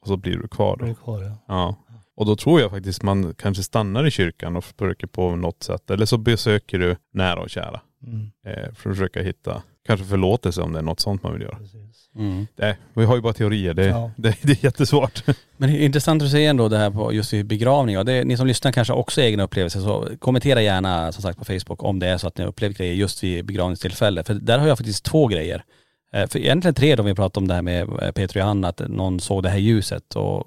Och så blir du kvar då. kvar, ja. Ja. Och då tror jag faktiskt man kanske stannar i kyrkan och försöker på något sätt. Eller så besöker du nära och kära. Mm. Eh, för att försöka hitta kanske förlåtelse om det är något sånt man vill göra. Mm. Nej, vi har ju bara teorier. Det, Ja. det, det är jättesvårt. *laughs* Men det är intressant att se ändå det här på just vid begravningar. Det ni som lyssnar kanske också har egna upplevelser så kommentera gärna som sagt på Facebook om det är så att ni har upplevt grejer just vid begravningstillfälle. För där har jag faktiskt två grejer. Eh, För egentligen tre då vi pratat om det här med eh, Peter och Johanna, att någon såg det här ljuset och,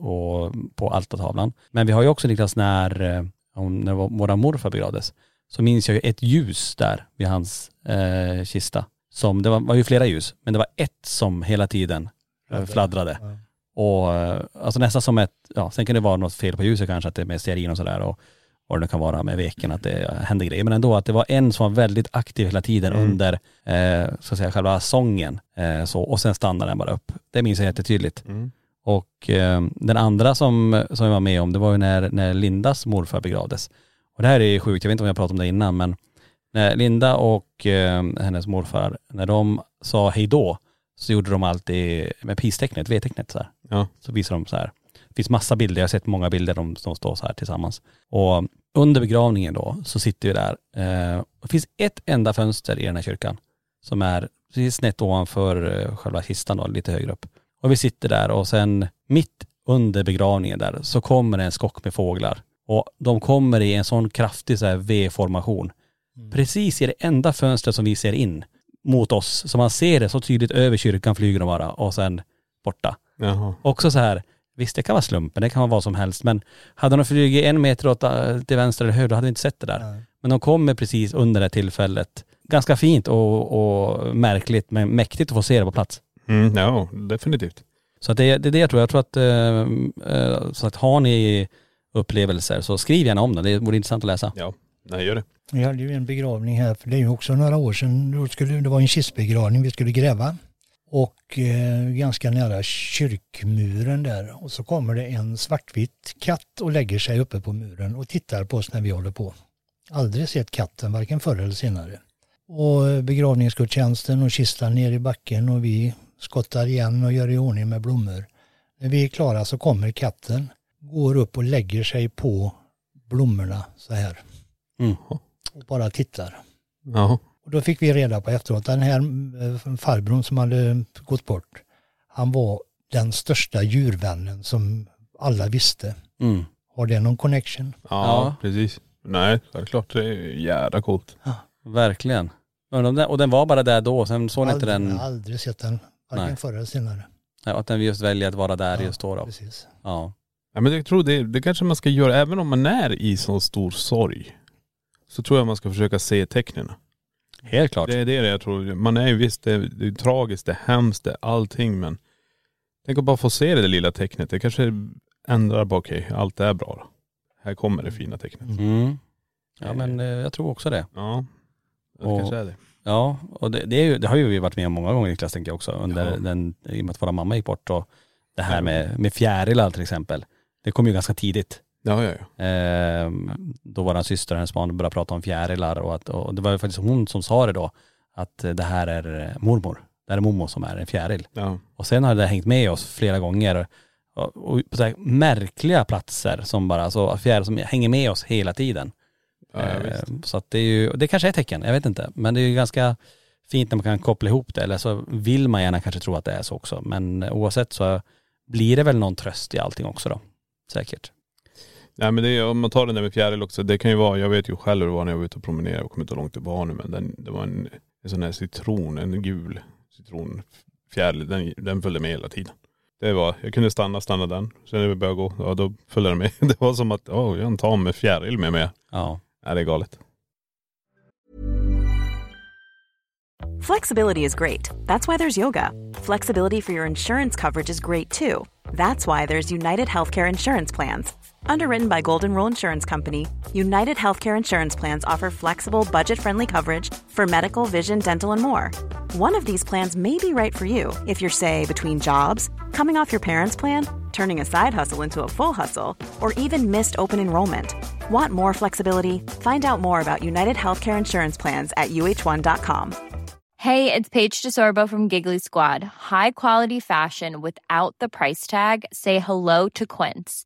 och på altartavlan. Men vi har ju också Niklas när, eh, om- när vår våra morfar begravdes, så minns jag ju ett ljus där vid hans eh, kista. Som, det var, var ju flera ljus, men det var ett som hela tiden eh, fladdrade. Ja. Och eh, alltså nästan som ett, ja sen kan det vara något fel på ljuset kanske, att det är med stearin och sådär och vad det kan vara med veken, att det händer grejer. Men ändå att det var en som var väldigt aktiv hela tiden Mm. under, eh, så att säga, själva sången. Eh, så, och sen stannade den bara upp. Det minns jag jättetydligt. Mm. Och eh, den andra som, som jag var med om, det var ju när, när Lindas morfar begravdes. Och det här är sjukt, jag vet inte om jag pratade om det innan, men när Linda och eh, hennes morfar, när de sa hej då, så gjorde de alltid med peace-tecknet, V-tecknet så här. Ja. Så visar de så här. Det finns massa bilder, jag har sett många bilder de, de står så här tillsammans. Och under begravningen då så sitter vi där. Eh, det finns ett enda fönster i den här kyrkan som är precis snett ovanför eh, själva kistan då, lite högre upp. Och vi sitter där och sen mitt under begravningen där så kommer en skock med fåglar. Och de kommer i en sån kraftig så här V-formation. Precis i det enda fönstret som vi ser in mot oss. Så man ser det så tydligt över kyrkan flyger de bara och sen borta. Jaha. Också så här, visst det kan vara slumpen, det kan vara vad som helst men hade de flugit en meter åt, till vänster eller höger då hade vi inte sett det där. Nej. Men de kommer precis under det tillfället. Ganska fint och, och märkligt men mäktigt att få se det på plats. Mm, ja, definitivt. Så det, det är det jag tror. Jag tror att, eh, eh, så att har ni upplevelser så skriv gärna om det. Det vore intressant att läsa. Ja, nej gör det. Vi hade ju en begravning här, för det är ju också några år sedan. Då skulle, det var en kistbegravning vi skulle gräva. Och eh, ganska nära kyrkmuren där. Och så kommer det en svartvit katt och lägger sig uppe på muren och tittar på oss när vi håller på. Aldrig sett katten, varken förr eller senare. Och eh, begravningsgudstjänsten och kistan ner i backen och vi skottar igen och gör i ordning med blommor. När vi är klara så kommer katten, går upp och lägger sig på blommorna så här Mm. och bara tittar. Ja. Och då fick vi reda på efteråt, den här eh, farbrorn som hade gått bort, han var den största djurvännen som alla visste. Mm. Har det någon connection? Ja, Ja. precis. Nej, självklart. Det är jävla coolt. Verkligen. Och den- var bara där då, sen såg ni inte den, aldrig sett den, varken Nej. förr eller senare. ja, att den just väljer att vara där Ja, just då. då. Precis. Ja. Ja, men jag tror det, det kanske man ska göra, även om man är i så stor sorg. Så tror jag man ska försöka se tecknen. Helt klart. Det är det jag tror. Man är ju visst, det är, det är tragiskt, det är hemskt, det är allting men tänk att bara få se det där lilla tecknet. Det kanske ändrar bara, okej, allt är bra då. Här kommer det fina tecknet. Mm. Ja men eh, jag tror också det. Ja, det Och- kanske är det. Ja, och det, det, är ju, det har ju vi varit med om många gånger Niklas tänker jag också. Under Ja. den, I och med att våra mamma gick bort och det här med, med fjärilar till exempel. Det kom ju ganska tidigt. Ja, ja, ja. Ehm, då våran syster och hennes barn började prata om fjärilar och, att, och det var ju faktiskt hon som sa det då. Att eh, det här är eh, mormor. Det här är mormor som är en fjäril. ja. Och sen har det hängt med oss flera gånger. Och, och på så märkliga platser som bara, så fjärilar som hänger med oss hela tiden. ja, ja. Eh, Så att det är ju, det kanske är ett tecken, jag vet inte. Men det är ju ganska fint när man kan koppla ihop det. Eller så vill man gärna kanske tro att det är så också. Men oavsett så blir det väl någon tröst i allting också då. Säkert. Nej men det är, om man tar den där med fjäril också, det kan ju vara, jag vet ju själv hur det var när jag var ute och promenerade, jag kommer inte långt det var nu men den, det var en, en sån här citron, en gul citronfjäril, den, den följde med hela tiden. Det var, jag kunde stanna, stanna den. Sen när vi började gå, ja då följde den med. *laughs* Det var som att, åh jag har en tam med fjäril med mig. Ja. Nej det är galet. Flexibility is great. That's why there's yoga. Flexibility for your insurance coverage is great too. That's why there's United Healthcare Insurance Plans. Underwritten by Golden Rule Insurance Company, United Healthcare Insurance Plans offer flexible, budget friendly coverage for medical, vision, dental, and more. One of these plans may be right for you if you're, say, between jobs, coming off your parents' plan, turning a side hustle into a full hustle, or even missed open enrollment. Want more flexibility? Find out more about United Healthcare Insurance Plans at uh1.com. Hey, it's Paige DeSorbo from Giggly Squad. High quality fashion without the price tag. Say hello to Quince.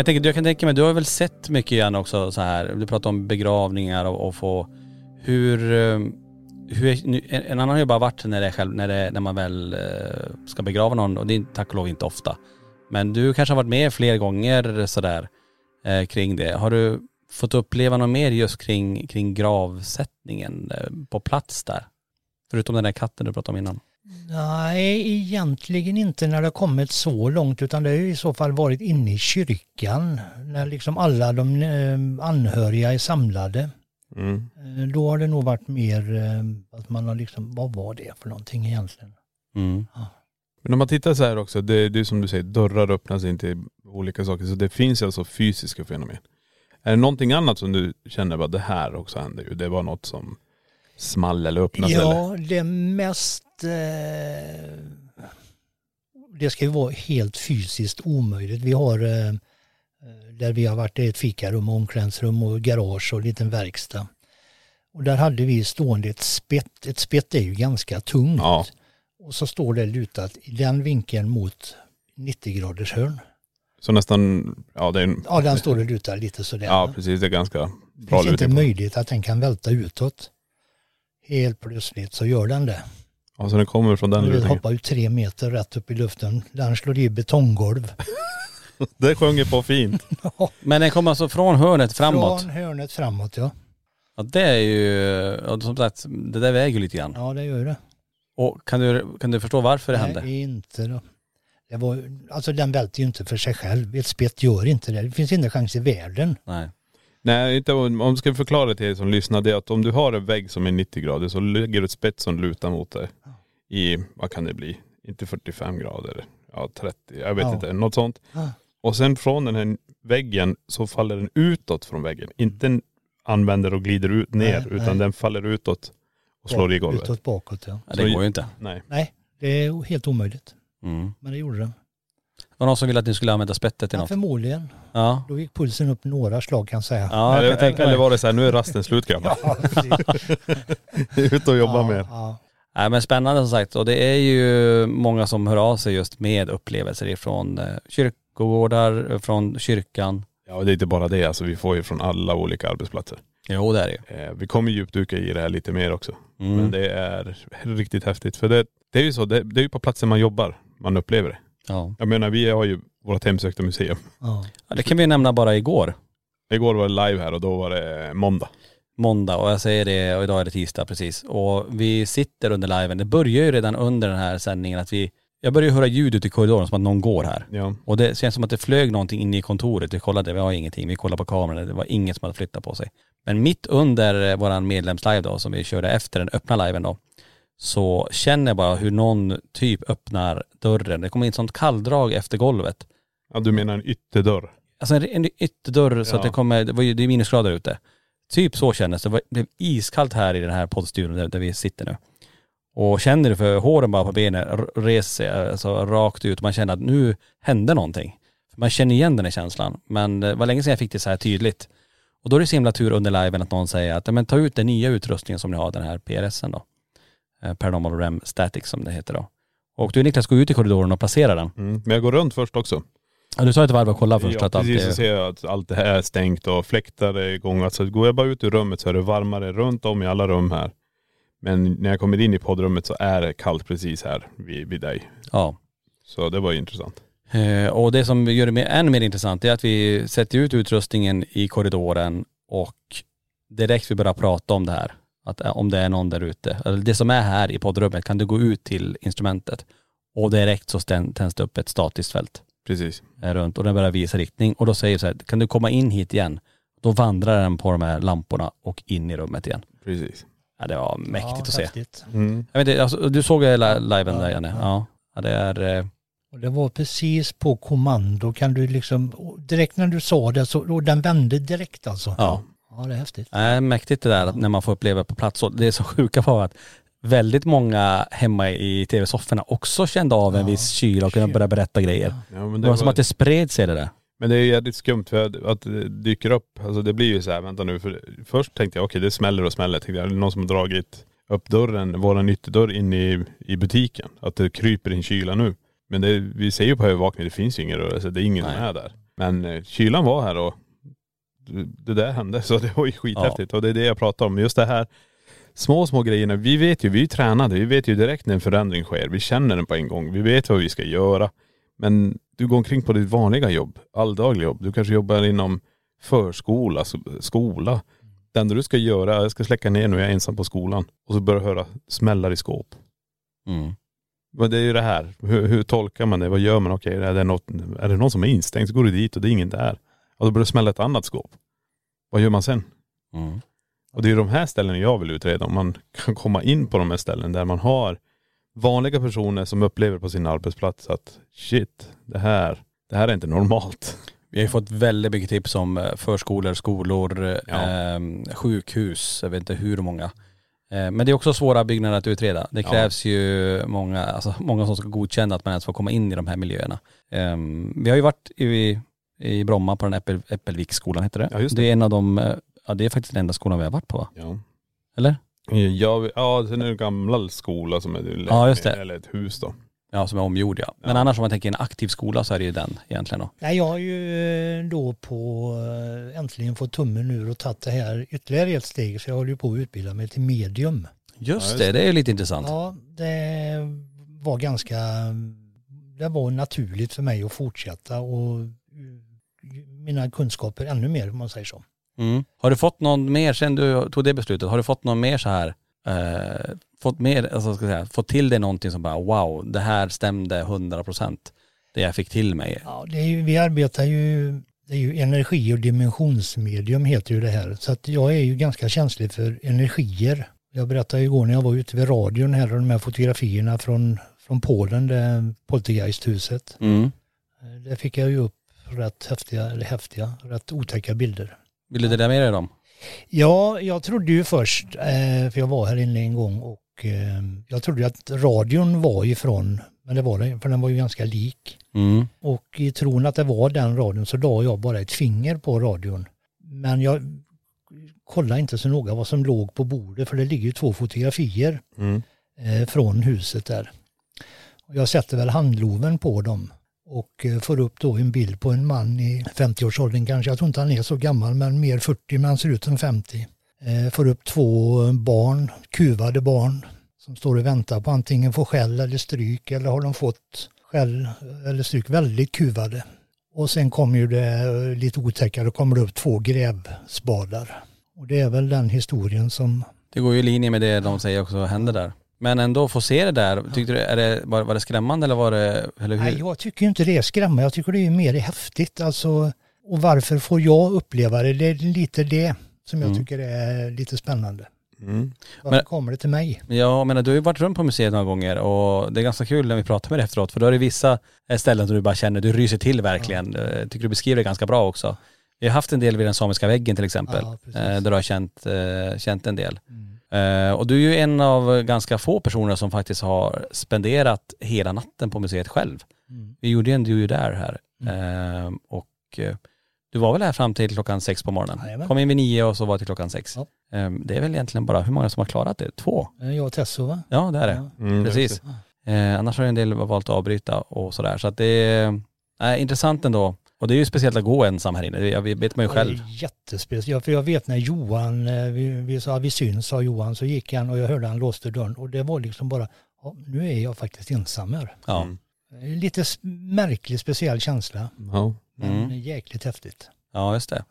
Jag, tänker, jag kan tänka mig, du har väl sett mycket grann också så här. Du pratar om begravningar och, och få, hur, eh, hur nu, en, en annan har ju bara varit när, det är själv, när, det, när man väl eh, ska begrava någon och det är tack och lov inte ofta. Men du kanske har varit med fler gånger sådär eh, kring det. Har du fått uppleva något mer just kring, kring gravsättningen eh, på plats där? Förutom den där katten du pratade om innan. Nej, egentligen inte när det har kommit så långt utan det har i så fall varit inne i kyrkan när liksom alla de eh, anhöriga är samlade. Mm. Eh, Då har det nog varit mer eh, att man har liksom, vad var det för någonting egentligen? Mm. Men om man tittar så här också, det, det är som du säger, dörrar öppnas in till olika saker. Så det finns alltså fysiska fenomen. Är det någonting annat som du känner att det här också händer ju? Det var något som small eller eller? Ja, det mest... Eh, det ska ju vara helt fysiskt omöjligt. Vi har eh, där vi har varit i ett fikarum, omklädningsrum och garage och en liten verkstad. Och där hade vi stående ett spett. Ett spett är ju ganska tungt. Ja. Och så står det lutat i den vinkeln mot 90 graders hörn. Så nästan, ja det är en, Ja, den står det lutar lite sådär. ja precis det är ganska det bra finns inte möjlighet att den kan välta utåt. Helt plötsligt så gör den det. Ja så den kommer från den Den lutningen. hoppar ut tre meter rätt upp i luften. Den slår i betonggolv. *laughs* Det sjunger på fint. *laughs* Men den kommer alltså från hörnet framåt? Från hörnet framåt ja. Ja det är ju, som sagt, det där väger ju lite grann. Ja det gör det. Och kan du, kan du förstå varför det hände? Nej, inte då. Det var, alltså den välter ju inte för sig själv. Ett spett gör inte det. Det finns inte chans i världen. Nej. Nej, inte, om om ska förklara till er som lyssnar, det är att om du har en vägg som är 90 grader så lägger du ett spett som lutar mot dig i, vad kan det bli, inte 45 grader, ja 30, jag vet Ja. inte, något sånt. Och sen från den här väggen så faller den utåt från väggen. Inte den använder och glider ut ner Nej, utan nej. den faller utåt och slår i golvet. Utåt bakåt ja. Ja, det går ju inte. Nej. Nej, det är helt omöjligt. Mm. Men det gjorde det. Var någon som ville att ni skulle använda spettet till Ja, något. förmodligen. Ja. Då gick pulsen upp några slag kan jag säga. Ja, jag eller, tänka eller var det så här, nu är rasten slut grabbar. Ja. *laughs* Ut och jobba ja, mer. Ja. Nej men spännande som sagt och det är ju många som hör av sig just med upplevelser ifrån eh, kyrkogårdar, från kyrkan. Ja och det är inte bara det, alltså vi får ju från alla olika arbetsplatser. Jo det är det ju. Eh, vi kommer djupdyka i det här lite mer också. Mm. Men det är riktigt häftigt. För det, det är ju så, det, det är ju på platsen man jobbar man upplever det. Ja. Jag menar vi har ju vårt hemsökta museum. Ja. ja. Det kan vi nämna bara igår. Igår var det live här och då var det måndag. Måndag och jag säger det och idag är det tisdag precis. Och vi sitter under liven. Det börjar ju redan under den här sändningen att vi, jag börjar höra ljud ute i korridoren som att någon går här. Ja. Och det känns som att det flög någonting in i kontoret. Vi kollade, vi har ingenting. Vi kollade på kameran, det var inget som hade flyttat på sig. Men mitt under våran medlemslive då, som vi körde efter den öppna liven då, så känner jag bara hur någon typ öppnar dörren. Det kommer in sånt kalldrag efter golvet. Ja du menar en ytterdörr? Alltså en, en ytterdörr så Ja. att det kommer, det, var ju, det är minusgrader ute. Typ så kändes det. Det blev iskallt här i den här poddstudion där, där vi sitter nu. Och känner du för håren bara på benen reser sig alltså rakt ut. Man känner att nu hände någonting. Man känner igen den här känslan. Men det var länge sedan jag fick det så här tydligt. Och då är det så himla tur under liven att någon säger att "Ja, men ta ut den nya utrustningen som ni har, den här PRSen då. Eh, Paranormal REM Static som det heter då. Och du Niklas, gå ut i korridoren och placera den. Mm. Men jag går runt först också. Ja, du sa ett varv och kolla först ja, att allt precis. Så är... ser jag att allt det här är stängt och fläktar är igång. Alltså går jag bara ut ur rummet så är det varmare runt om i alla rum här. Men när jag kommer in i poddrummet så är det kallt precis här vid, vid dig. Ja. Så det var ju intressant. Eh, och det som gör det mer, ännu mer intressant är att vi sätter ut utrustningen i korridoren och direkt vi börjar prata om det här. Att eh, om det är någon där ute, eller det som är här i poddrummet, kan du gå ut till instrumentet och direkt så tänds det upp ett statiskt fält Precis. eh, runt och den börjar visa riktning och då säger så här, kan du komma in hit igen? Då vandrar den på de här lamporna och in i rummet igen. Precis. Ja det var mäktigt Ja, att se. häftigt. Mm. Jag vet inte, alltså, du såg li- liven där Ja, Janne? ja. Ja. ja. det är, eh, Och det var precis på kommando. Kan du liksom, direkt när du sa det så, och den vände direkt alltså. ja. Ja, det är häftigt. Nej, mäktigt det där att när man får uppleva på plats. Och det är så sjuka var att väldigt många hemma i tv-sofforna också kände av en Ja, viss kyla och kunde börja berätta grejer. Ja, men Det var som att det spred sig det där. Men det är jävligt skumt för att, det dyker upp, alltså det blir ju så här, vänta nu, för först tänkte jag okej det smäller och smäller, tänkte jag, är det någon som har dragit upp dörren, våran ytterdörr in i, i butiken? Att det kryper in kyla nu. Men det, vi ser ju på övervakningen, det finns ju ingen rörelse, det är ingen som Nej. är där. Men eh, kylan var här och det, där hände, så det var ju skithäftigt. Och det är det jag pratar om, just det här små, små grejerna. Vi vet ju, vi är tränade, vi vet ju direkt när en förändring sker. Vi känner den på en gång, vi vet vad vi ska göra. Men du går omkring på ditt vanliga jobb, alldagliga jobb. Du kanske jobbar inom förskola, skola. Det enda du ska göra, jag ska släcka ner nu, jag är ensam på skolan. Och så börjar jag höra smällar i skåp. Mm. Men det är ju det här, hur, hur tolkar man det? Vad gör man? Okej, är, det något, är det någon som är instängd så går du dit och det är ingen där. Och då börjar det smälla ett annat skåp. Vad gör man sen? Mm. Och det är ju de här ställena jag vill utreda. Om man kan komma in på de här ställena där man har vanliga personer som upplever på sin arbetsplats att shit, det här, det här är inte normalt. Vi har ju fått väldigt mycket tips om eh, förskolor, skolor, Ja. eh, sjukhus, jag vet inte hur många. Eh, men det är också svåra byggnader att utreda. Det Ja. krävs ju många, alltså många som ska godkänna att man ens får komma in i de här miljöerna. Eh, vi har ju varit i, i Bromma på den Äppel, Äppelviksskolan heter det. Ja, just det. det är en av de, eh, ja det är faktiskt den enda skolan vi har varit på va? Ja. Eller? Ja, ja sen är det en gammal skola som är Ja, just det. eller ett hus då. Ja som är omgjord ja. Men annars om man tänker en aktiv skola så är det ju den egentligen då. Nej, jag har ju eh, då på eh, äntligen fått tummen ur och tagit det här ytterligare ett steg. Så jag håller ju på att utbilda mig till medium. Just, just det, det är lite intressant. Ja, det var ganska, det var naturligt för mig att fortsätta och mina kunskaper ännu mer om man säger så. Mm. Har du fått någon mer, sen du tog det beslutet, har du fått någon mer så här, eh, fått mer, alltså ska jag säga, fått till dig någonting som bara wow, det här stämde 100 procent. Det jag fick till mig. Ja, det är ju, vi arbetar ju, det är ju energi och dimensionsmedium heter ju det här. Så att jag är ju ganska känslig för energier. Jag berättade igår när jag var ute vid radion här och de här fotografierna från, från Polen, det Poltergeisthuset. Mm. Eh, Där fick jag ju upp rätt häftiga, eller häftiga, rätt otäcka bilder. Vill du dela med dig av dem? Ja, jag trodde ju först, eh, för jag var här inne en gång och eh, jag trodde att radion var ifrån, men det var det, för den var ju ganska lik. Mm. Och i tron att det var den radion så la jag bara ett finger på radion. Men jag kollade inte så noga vad som låg på bordet för det ligger ju två fotografier Mm. eh, från huset där. Jag sätter väl handloven på dem och eh, får upp då en bild på en man i 50-årsåldern kanske. Jag tror inte han är så gammal men mer 40 men han ser ut som 50. Eh, får upp två barn, kuvade barn som står och väntar på antingen få skäll eller stryk eller har de fått skäll eller stryk väldigt kuvade. Och sen kommer ju det eh, lite otäckare, då kommer det upp två grävspadar. Och det är väl den historien som Det går ju i linje med det de säger också händer där. Men ändå få se det där, tyckte du, är det, var, var det skrämmande eller var det, eller hur? Nej, jag tycker inte det är skrämmande. Jag tycker det är mer häftigt. Alltså, och varför får jag uppleva det? Det är lite det som jag Mm. tycker är lite spännande. Mm. Varför Men- kommer det till mig? Ja, men du har ju varit runt på museet några gånger och det är ganska kul när vi pratar med dig efteråt för då är det vissa eh, ställen som du bara känner, du ryser till verkligen. Jag tycker du beskriver det ganska bra också. Vi har haft en del vid den samiska väggen till exempel, Ja, eh, där du har känt, eh, känt en del. Eh, Och du är ju en av ganska få personer som faktiskt har spenderat hela natten på museet själv. Mm. Vi gjorde ju en du där här Eh, och eh, du var väl här fram till klockan sex på morgonen? Jajamän. Kom in vid nio och så var det till klockan sex. Ja. Eh, Det är väl egentligen bara, hur många som har klarat det? Två? Eh, Jag och Tesso va? Ja det är det. Ja. Mm, Precis. Eh, annars har en del valt att avbryta och sådär. Så att det är eh, intressant ändå. Och det är ju speciellt att gå ensam här inne. Det jag vet man ju själv. Det är jättespeciellt. För jag vet när Johan, eh, vi, vi sa vi syns sa Johan, så gick han och jag hörde han låste dörren och det var liksom bara, ja, nu är jag faktiskt ensam här. Ja. Mm. Eh, Lite märklig, speciell känsla. Ja. Men Mm. jäkligt häftigt. ja, just det.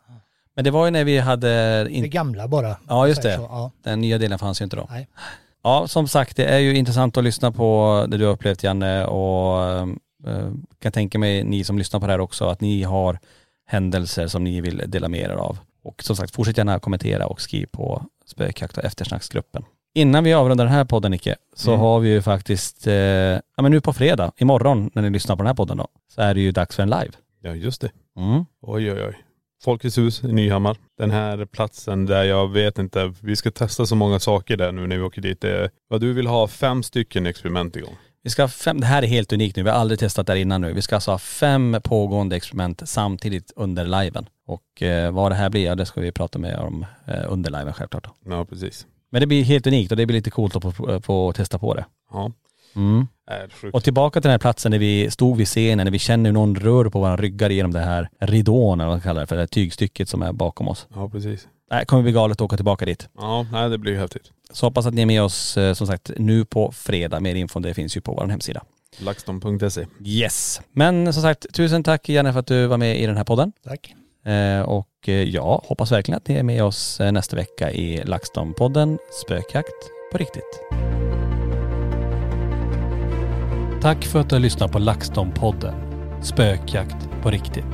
Men det var ju när vi hade, Det in, gamla bara. Ja, just det. så, Ja. den nya delen fanns ju inte då. Nej. Ja, som sagt, det är ju intressant att lyssna på det du har upplevt Janne och eh, kan tänka mig ni som lyssnar på det här också att ni har händelser som ni vill dela med er av. Och som sagt, fortsätt gärna kommentera och skriv på spökjakt och eftersnacksgruppen. Innan vi avrundar den här podden Nicke, så Mm. har vi ju faktiskt, eh, ja men nu på fredag, imorgon när ni lyssnar på den här podden då, så är det ju dags för en live. ja, just det. Mm. Oj oj oj. Folkets hus i Nyhammar. Den här platsen där jag vet inte, vi ska testa så många saker där nu när vi åker dit. Det är, vad du vill ha fem stycken experiment igång. Vi ska ha fem, det här är helt unikt nu, vi har aldrig testat det här innan nu. Vi ska alltså ha fem pågående experiment samtidigt under liven. Och eh, vad det här blir, ja det ska vi prata med om eh, under liven självklart. Då. Ja precis. Men det blir helt unikt och det blir lite coolt att få, få testa på det. Ja. Mm. Sjukt. Och tillbaka till den här platsen där vi stod vid scenen, när vi känner hur någon rör på våra ryggar genom det här ridån eller vad man kallar det för, det här tygstycket som är bakom oss. Ja precis. Det kommer bli galet att åka tillbaka dit. Ja, nej det blir ju häftigt. Så hoppas att ni är med oss eh, som sagt nu på fredag. Mer info det finns ju på vår hemsida. LaxTon.se. Yes. Men som sagt, tusen tack Janne för att du var med i den här podden. Tack. Eh, och eh, ja, hoppas verkligen att ni är med oss nästa vecka i LaxTon-podden Spökjakt på riktigt. Tack för att du har lyssnat på LaxTon-podden Spökjakt på riktigt.